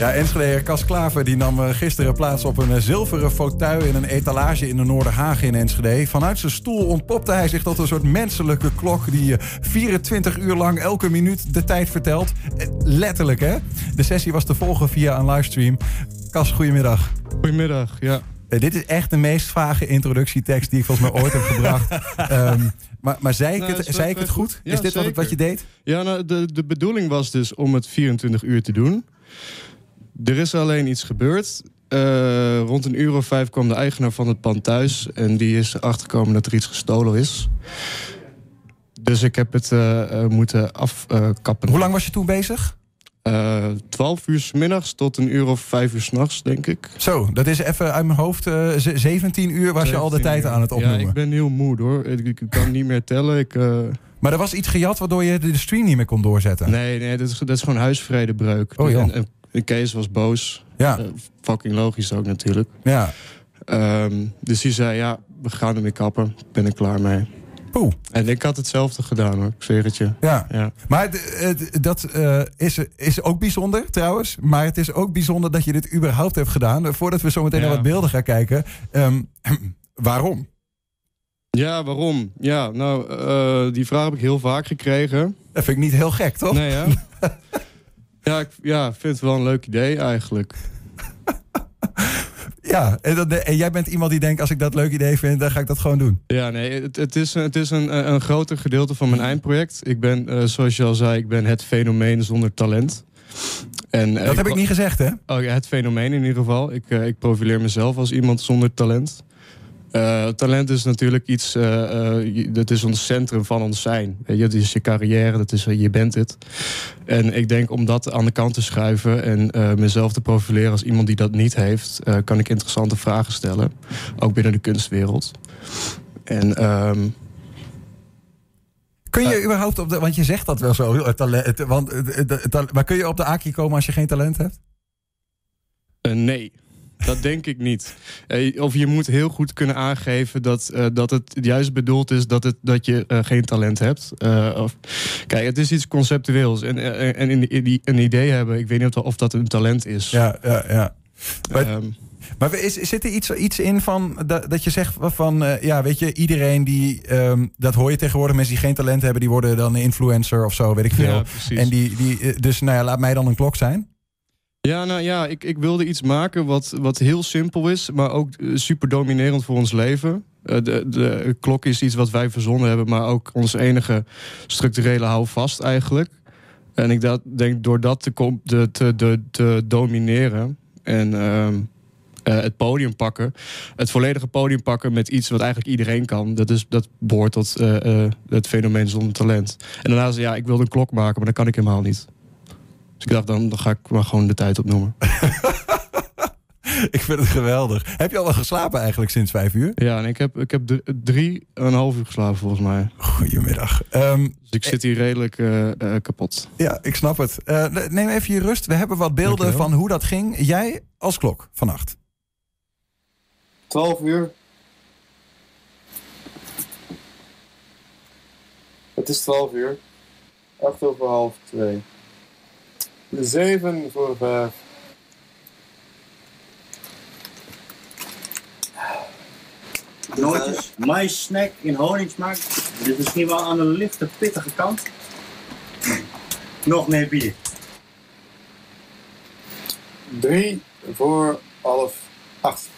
Ja, Enschede Cas Klaver die nam eh, gisteren plaats op een eh, zilveren fauteuil in een etalage in de Noorderhagen in Enschede. Vanuit zijn stoel ontpopte hij zich tot een soort menselijke klok die 24 uur lang elke minuut de tijd vertelt. Letterlijk, hè? De sessie was te volgen via een livestream. Cas, goedemiddag. Goedemiddag, ja. dit is echt de meest vage introductietekst die ik volgens mij ooit heb gebracht. Ehm, maar, maar zei ik, Nou, het, zei ik het goed? Ja, is dit wat, wat je deed? Ja, nou, de, de bedoeling was dus om het 24 uur te doen. Er is alleen iets gebeurd. Eh, rond een uur of vijf kwam de eigenaar van het pand thuis. En die is erachter gekomen dat er iets gestolen is. Dus ik heb het eh, eh, moeten afkappen. Hoe lang was je toen bezig? 12 uur 's middags tot een uur of vijf uur s'nachts, denk ik. Zo, dat is even uit mijn hoofd. eh, ze- 17 uur was je al de 17 tijd uur. aan het opnoemen. Ja, ik ben heel moe hoor. Ik, ik kan niet meer tellen. Ik, Maar er was iets gejat waardoor je de stream niet meer kon doorzetten. Nee, nee, dat is, dat is gewoon huisvredebreuk. Oh, en Kees was boos. Ja, Eh, fucking logisch ook natuurlijk. ja. Ehm, dus die zei, ja, we gaan ermee kappen. Ben ik klaar mee. Poeh, En ik had hetzelfde gedaan hoor, ik zweer het je. ja. Ja. Maar dat eh, is, is ook bijzonder trouwens. Maar het is ook bijzonder dat je dit überhaupt hebt gedaan. Voordat we zo meteen Ja. naar wat beelden gaan kijken. Ehm, waarom? ja, waarom? Ja, nou, eh, die vraag heb ik heel vaak gekregen. Dat vind ik niet heel gek, toch? Nee, hè? ja, ik ja, vind het wel een leuk idee eigenlijk. Ja, en, dat, en jij bent iemand die denkt... als ik dat leuk idee vind, dan ga ik dat gewoon doen. Ja, nee, het, het is, het is een, een groter gedeelte van mijn eindproject. Ik ben, eh, zoals je al zei, ik ben het fenomeen zonder talent. En, eh, Dat heb ik niet gezegd, hè? Oh ja, het fenomeen in ieder geval. Ik, eh, ik profileer mezelf als iemand zonder talent. Eh, talent is natuurlijk iets, je- dat is ons centrum van ons zijn. Weet je, het is je carrière, dat is, je bent het. En ik denk om dat aan de kant te schuiven en mezelf te profileren als iemand die dat niet heeft, kan ik interessante vragen stellen. Ook binnen de kunstwereld. En ehm, Kun je überhaupt op de... Want je zegt dat wel zo. Talent, want, maar kun je op de Aki komen als je geen talent hebt? Nee, dat denk ik niet. Eh, of je moet heel goed kunnen aangeven dat, eh, dat het juist bedoeld is dat, het, dat je eh, geen talent hebt. Eh, of, kijk, het is iets conceptueels. En, en, en in, in die, een idee hebben, ik weet niet of, dat een talent is. Ja, ja, ja. maar- Ehm, Maar is, zit er iets, iets in van dat, dat je zegt van ja, weet je, iedereen die ehm, dat hoor je tegenwoordig, mensen die geen talent hebben, die worden dan een influencer of zo, weet ik veel. ja, precies. en die, die, dus nou ja, laat mij dan een klok zijn. Ja, nou ja, ik, ik wilde iets maken wat, wat heel simpel is, maar ook eh, super dominerend voor ons leven. Eh, de, de klok is iets wat wij verzonnen hebben, maar ook ons enige structurele houvast eigenlijk. En ik dat, denk door dat te, de, te, de, te domineren en ehm, eh, het podium pakken, het volledige podium pakken met iets wat eigenlijk iedereen kan, dat, is, dat behoort tot het fenomeen zonder talent. En daarna zei ja, ik wilde een klok maken, maar dat kan ik helemaal niet. Dus ik dacht, dan, dan ga ik maar gewoon de tijd opnoemen. Ik vind het geweldig. Heb je al wel geslapen eigenlijk sinds vijf uur? Ja, en ik heb, ik heb dr- drie en een half uur geslapen volgens mij. Goedemiddag. Ehm, Dus ik zit hier redelijk eh, eh, kapot. ja, ik snap het. Eh, neem even je rust. We hebben wat beelden Dankjewel. van hoe dat ging. Jij als klok vannacht. 12 uur. Het is 12 uur. 8 over half 2. 7 voor 5. Nootjes, mais snack in honingsmaak. Dit is misschien wel aan de lichte, pittige kant. Nog meer bier. 3 voor half 8.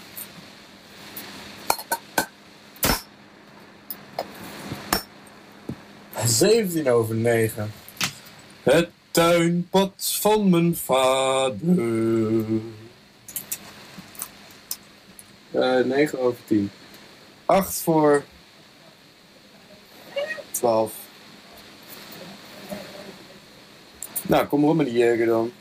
Zeventien over negen. Het tuinpad van mijn vader. Eh 9 over 10. 8 voor 12. Nou, kom op met die jeger dan.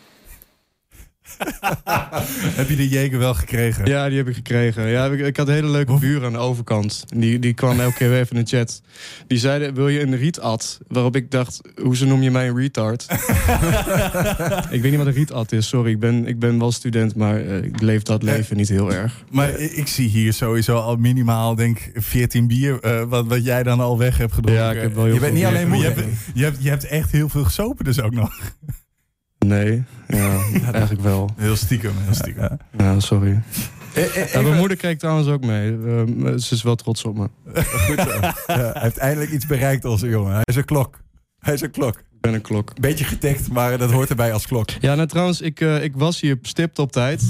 Heb je de jeger wel gekregen? Ja, die heb ik gekregen. Ja, ik, ik had een hele leuke buren aan de overkant. Die, die kwam elke keer weer even in de chat. Die zeiden, wil je een rietad? Waarop ik dacht, hoezo noem je mij een retard? ik weet niet wat een rietad is, sorry. Ik ben, ik ben wel student, maar eh, ik leef dat leven niet heel erg. Maar ik zie hier sowieso al minimaal, denk ik, 14 bier. eh, wat, wat jij dan al weg hebt gedronken. Ja, ik heb wel heel Je bent niet alleen moe, je hebt, je, hebt, je hebt echt heel veel gesopen dus ook nog. Nee, ja, eigenlijk wel. Heel stiekem, heel stiekem. Ja. Ja, sorry. Eh, eh, Ja, even- mijn moeder kijkt trouwens ook mee. Ehm, ze is wel trots op me. Goed zo. Ja, hij heeft eindelijk iets bereikt, onze jongen. Hij is een klok. Hij is een klok. Ik ben een klok. Beetje getikt, maar dat hoort erbij als klok. Ja, nou trouwens, ik, eh, ik was hier stipt op tijd.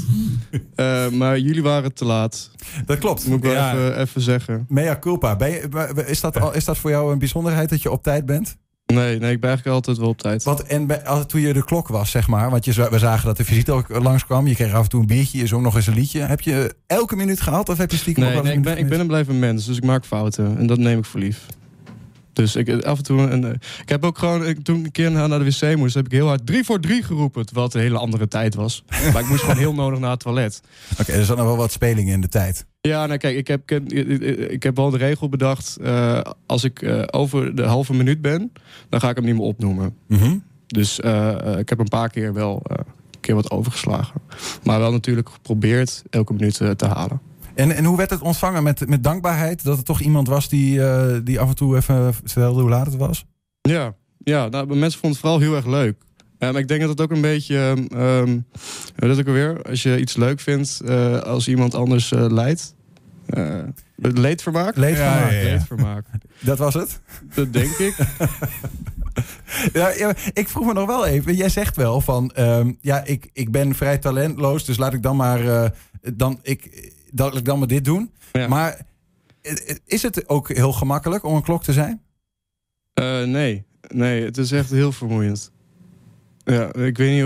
Eh, maar jullie waren te laat. Dat klopt. Moet ik wel Ja. even, even zeggen. Mea culpa. Ben je, is, dat al, is dat voor jou een bijzonderheid dat je op tijd bent? Nee, nee, ik ben eigenlijk altijd wel op tijd. Want en bij, als, toen je de klok was, zeg maar, want je, we zagen dat de visite ook langskwam. Je kreeg af en toe een biertje, je zong nog eens een liedje. Heb je elke minuut gehaald of heb je stiekem Nee, wel nee ik, ben, ik ben een blijven mens, dus ik maak fouten. En dat neem ik voor lief. Dus ik, af en toe... Een, eh, ik heb ook gewoon... Ik, toen ik een keer naar de wc moest, heb ik heel hard 3 voor 3 geroepen. Terwijl het een hele andere tijd was. maar ik moest gewoon heel nodig naar het toilet. Oké, er zat nog wel wat spelingen in de tijd. Ja, nou kijk, ik heb, ik heb, ik heb wel de regel bedacht. eh, als ik eh, over de halve minuut ben, dan ga ik hem niet meer opnoemen. Mhm. Dus eh, eh, ik heb een paar keer wel eh, een keer wat overgeslagen. Maar wel natuurlijk geprobeerd elke minuut eh, te halen. En, en hoe werd het ontvangen met, met dankbaarheid? Dat er toch iemand was die, eh, die af en toe even vertelde hoe laat het was? Ja, ja nou, mensen vonden het vooral heel erg leuk. Eh, maar ik denk dat het ook een beetje... ehm ehm, hoe dat ook alweer? Als je iets leuk vindt eh, als iemand anders eh leidt. eh, leedvermaak? Leedvermaak. Ja, ja, ja. Leedvermaak. Dat was het? Dat denk ik. Ja, ik vroeg me nog wel even. Jij zegt wel van, ehm, ja, ik, ik ben vrij talentloos, dus laat ik dan maar, eh, dan, ik, dat ik dan maar dit doen. Ja. Maar eh, is het ook heel gemakkelijk om een klok te zijn? Eh, nee, nee, het is echt heel vermoeiend. Ja, ik weet niet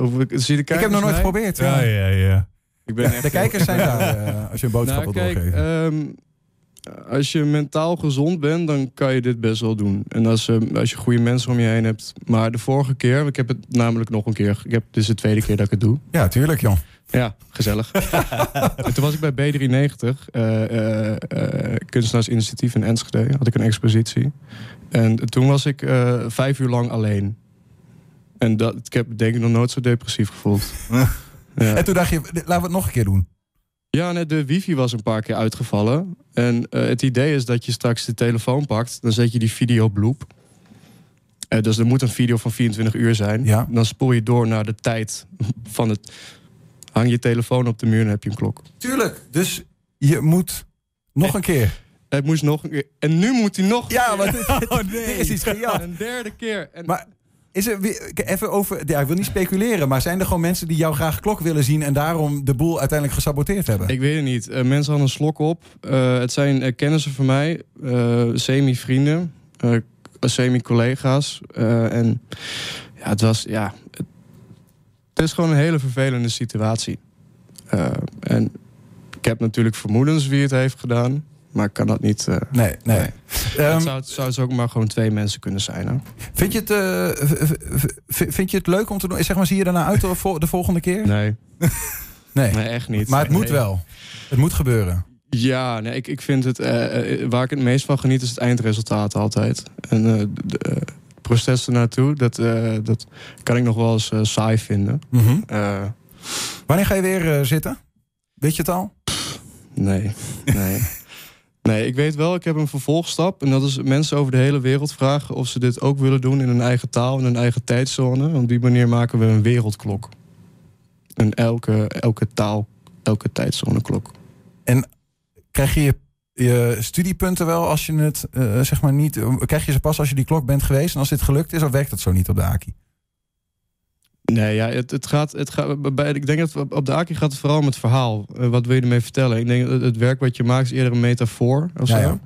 of, ik zie de ik kijkers heb nog nooit mij? geprobeerd. Ja, Ja. ja, ja. Ik ben De echt kijkers zijn daar eh, als je een boodschap Nou, wil kijk, doorgeven. ehm, als je mentaal gezond bent, dan kan je dit best wel doen. En als, eh, als je goede mensen om je heen hebt. Maar de vorige keer, ik heb het namelijk nog een keer. Ik heb, dit is de tweede keer dat ik het doe. ja, tuurlijk, Jon. Ja, gezellig. en toen was ik bij B390, eh eh, eh, kunstenaarsinitiatief in Enschede. Had ik een expositie. En toen was ik eh, vijf uur lang alleen. En dat, ik heb denk ik nog nooit zo depressief gevoeld. ja. En toen dacht je, laten we het nog een keer doen. Ja, nee, de wifi was een paar keer uitgevallen. En eh, het idee is dat je straks de telefoon pakt. Dan zet je die video bloep. Eh, dus er moet een video van 24 uur zijn. Ja. Dan spoel je door naar de tijd van het... Hang je telefoon op de muur en heb je een klok. Tuurlijk. Dus je moet nog een keer. Het moest nog een keer. En nu moet hij nog. Ja, want Oh, er is iets gejat. Een derde keer. En Maar is er weer, even over, ja, ik wil niet speculeren, maar zijn er gewoon mensen die jou graag klok willen zien en daarom de boel uiteindelijk gesaboteerd hebben? Ik weet het niet. Eh, mensen hadden een slok op. Eh, het zijn eh, kennissen van mij, semi-vrienden, semi-collega's. En ja, het was, ja, het, het is gewoon een hele vervelende situatie. Eh, en ik heb natuurlijk vermoedens wie het heeft gedaan, maar ik kan dat niet. eh, Nee, nee. Nee. Ehm, het zou, het zou dus ook maar gewoon twee mensen kunnen zijn. Hè? vind, je het, eh, vind je het leuk om te doen? Zeg maar, zie je daarna uit de, vol- de volgende keer? Nee, Nee. nee, echt niet. Maar het moet wel. Het moet gebeuren. Ja, nee, ik, ik vind het. waar ik het meest van geniet is het eindresultaat altijd. En proces ernaartoe, dat, eh, dat kan ik nog wel eens eh, saai vinden. Mhm. Eh, Wanneer ga je weer zitten? Weet je het al? nee, nee. Nee, ik weet wel, ik heb een vervolgstap. En dat is mensen over de hele wereld vragen of ze dit ook willen doen in hun eigen taal, in hun eigen tijdzone. Op die manier maken we een wereldklok. En elke, elke taal, elke tijdzone klok. Krijg je je, je studiepunten wel als je het, eh, zeg maar niet... Krijg je ze pas als je die klok bent geweest en als dit gelukt is? Of werkt dat zo niet op de AKI? Nee, ja, het, het gaat, het gaat bij, ik denk dat op- de Aki gaat het vooral om het verhaal. Eh, wat wil je ermee vertellen? Ik denk dat het, werk wat je maakt is eerder een metafoor of Ja, zo.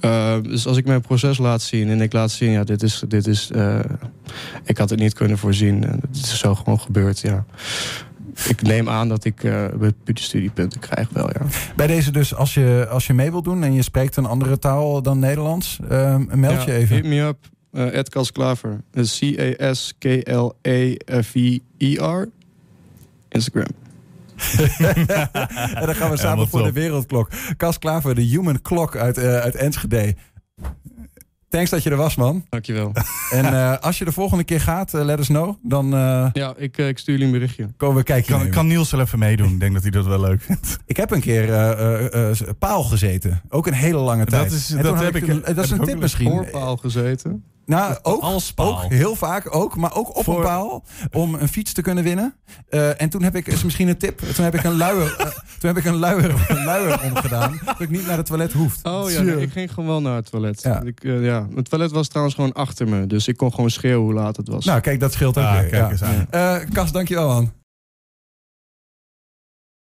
Eh, dus als ik mijn proces laat zien en ik laat zien, ja, dit is, dit is, eh, ik had het niet kunnen voorzien. En het is zo gewoon gebeurd, ja. Ik neem aan dat ik uh, studiepunten krijg wel, ja. Bij deze dus, als je, als je mee wilt doen en je spreekt een andere taal dan Nederlands, eh, meld je even. Hit me up. Uh, Ed Kasklaver. C-A-S-K-L-E-V-I-R. Instagram. en dan gaan we samen voor de wereldklok. Kas Klaver, de human clock uit, eh, uit Enschede. Thanks dat je er was, man. Dankjewel. En eh, als je de volgende keer gaat, eh, let us know. Dan eh, ja, ik, uh, ik stuur jullie een berichtje. komen we kijken. Kan, kan Niels wel even meedoen? Ik denk dat hij dat wel leuk vindt. Ik heb een keer eh, eh, eh, paal gezeten. Ook een hele lange tijd. Dat is, En dat heb ik, een- dat is heb een ik tip misschien. Voorpaal gezeten. Nou, ook, Als paal. ook heel vaak ook, maar ook op Voor- een paal om een fiets te kunnen winnen. Eh, en toen heb ik, is misschien een tip, toen heb ik een luier, eh, toen heb ik een luier, een luier omgedaan, dat ik niet naar het toilet hoef. Oh ja, nee, ik ging gewoon wel naar het toilet. Ja. Ik, eh, ja. Het toilet was trouwens gewoon achter me. Dus ik kon gewoon schreeuwen hoe laat het was. Nou, kijk, dat scheelt ook Ah, weer. kijk ja. eens aan. Eh, Cas, dankjewel man.